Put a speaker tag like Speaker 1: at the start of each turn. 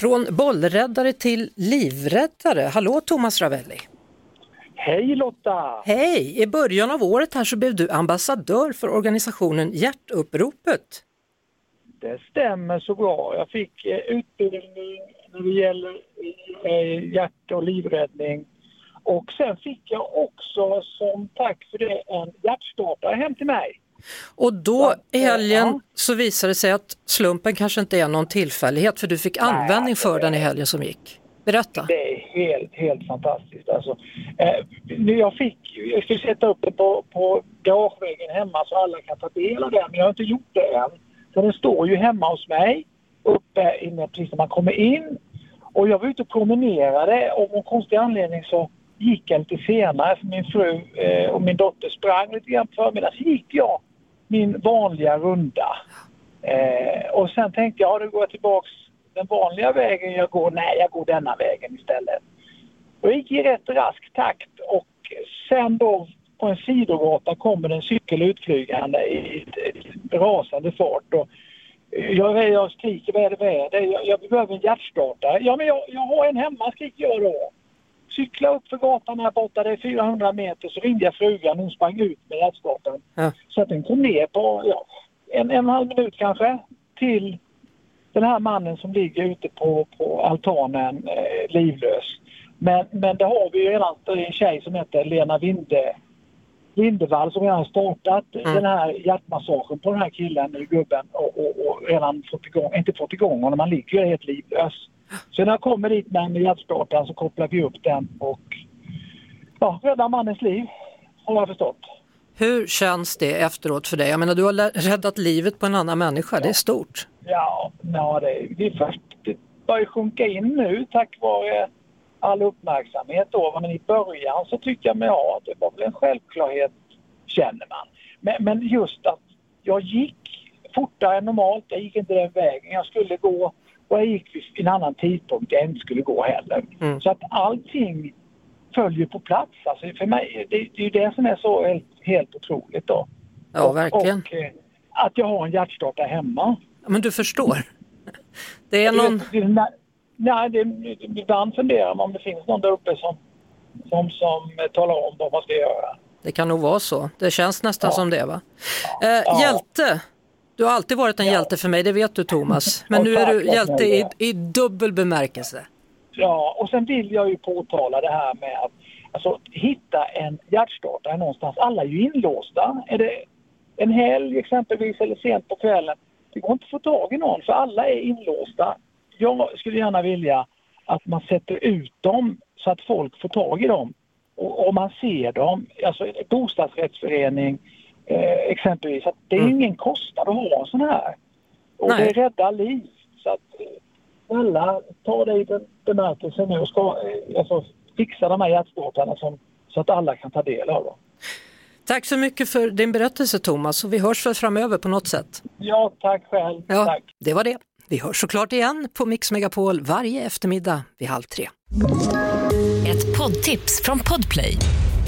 Speaker 1: Från bollräddare till livräddare. Hallå Thomas Ravelli.
Speaker 2: Hej Lotta!
Speaker 1: Hej! I början av året här så blev du ambassadör för organisationen Hjärtuppropet.
Speaker 2: Det stämmer så bra. Jag fick eh, utbildning när det gäller eh, hjärt och livräddning. Och sen fick jag också som tack för det en hjärtstartare hem till mig.
Speaker 1: Och då i helgen så visade det sig att slumpen kanske inte är någon tillfällighet för du fick användning för den i helgen som gick. Berätta.
Speaker 2: Det är helt, helt fantastiskt. Alltså, eh, jag fick jag ska sätta upp det på, på garageväggen hemma så alla kan ta del av den, men jag har inte gjort det än. Så den står ju hemma hos mig, uppe inne precis när man kommer in. Och jag var ute och promenerade och av någon konstig anledning så gick jag lite senare för min fru eh, och min dotter sprang lite grann på förmiddagen. Så gick jag min vanliga runda. Eh, och sen tänkte jag, ja, då går jag tillbaks den vanliga vägen jag går. Nej, jag går denna vägen istället. Och jag gick i rätt rask takt och sen då på en sidogata kommer en cykel utflygande i rasande fart. Och eh, jag, jag skriker, vad är det, vad är det? Jag, jag behöver en hjärtstartare. Ja, men jag, jag har en hemma, skriker jag då. Cykla upp för gatan här borta, det är 400 meter, så ringde jag frugan, hon sprang ut med hjärtstartaren.
Speaker 1: Ja.
Speaker 2: Så att den kom ner på ja, en, en halv minut kanske till den här mannen som ligger ute på, på altanen eh, livlös. Men, men det har vi ju redan en tjej som heter Lena Winde, Lindevall som redan har startat den här hjärtmassagen på den här killen, gubben, och, och, och redan fått igång, inte fått igång honom, han ligger ju helt livlös. Så när jag kommer dit med en hjärtstartare så kopplar vi upp den och ja, räddar mannens liv, har jag förstått.
Speaker 1: Hur känns det efteråt för dig? Jag menar du har räddat livet på en annan människa, det är stort.
Speaker 2: Ja, ja det, det är först, det börjar sjunka in nu tack vare all uppmärksamhet då. Men i början så tycker jag, men ja, det var väl en självklarhet, känner man. Men, men just att jag gick fortare än normalt, jag gick inte den vägen jag skulle gå och jag gick vid en annan tidpunkt jag inte skulle gå heller.
Speaker 1: Mm.
Speaker 2: Så att allting följer på plats. Alltså för mig, det, det är ju det som är så helt, helt otroligt då.
Speaker 1: Ja,
Speaker 2: Och-
Speaker 1: verkligen.
Speaker 2: Och, eh, att jag har en hjärtstartare hemma.
Speaker 1: Men du förstår. Det är någon...
Speaker 2: Det, det, nej, det, ibland funderar man om det finns någon där uppe som, som, som talar om vad man ska göra.
Speaker 1: Det kan nog vara så. Det känns nästan
Speaker 2: Ja.
Speaker 1: som det va? Eh, Hjälte. Du har alltid varit en
Speaker 2: Ja.
Speaker 1: hjälte för mig, det vet du Thomas. Men
Speaker 2: Och
Speaker 1: nu är du hjälte i, i dubbel bemärkelse.
Speaker 2: Ja, och sen vill jag ju påtala det här med att alltså, hitta en hjärtstartare någonstans. Alla är ju inlåsta. Är det en helg exempelvis eller sent på kvällen, det går inte att få tag i någon för alla är inlåsta. Jag skulle gärna vilja att man sätter ut dem så att folk får tag i dem. Och om man ser dem, alltså en bostadsrättsförening eh, exempelvis, att det är
Speaker 1: Mm.
Speaker 2: ingen kostnad att ha en sån här. Och
Speaker 1: Nej.
Speaker 2: det räddar liv. Så att eh, snälla, ta det i den bemärkelsen nu och ska, eh, alltså, fixa de här hjärtstartarna som, så att alla kan ta del av dem.
Speaker 1: Tack så mycket för din berättelse Thomas och vi hörs väl framöver på något sätt.
Speaker 2: Ja, tack själv.
Speaker 1: Ja,
Speaker 2: Tack.
Speaker 1: det var det. Vi hörs såklart igen på Mix Megapol varje eftermiddag vid halv tre.
Speaker 3: Ett poddtips från Podplay.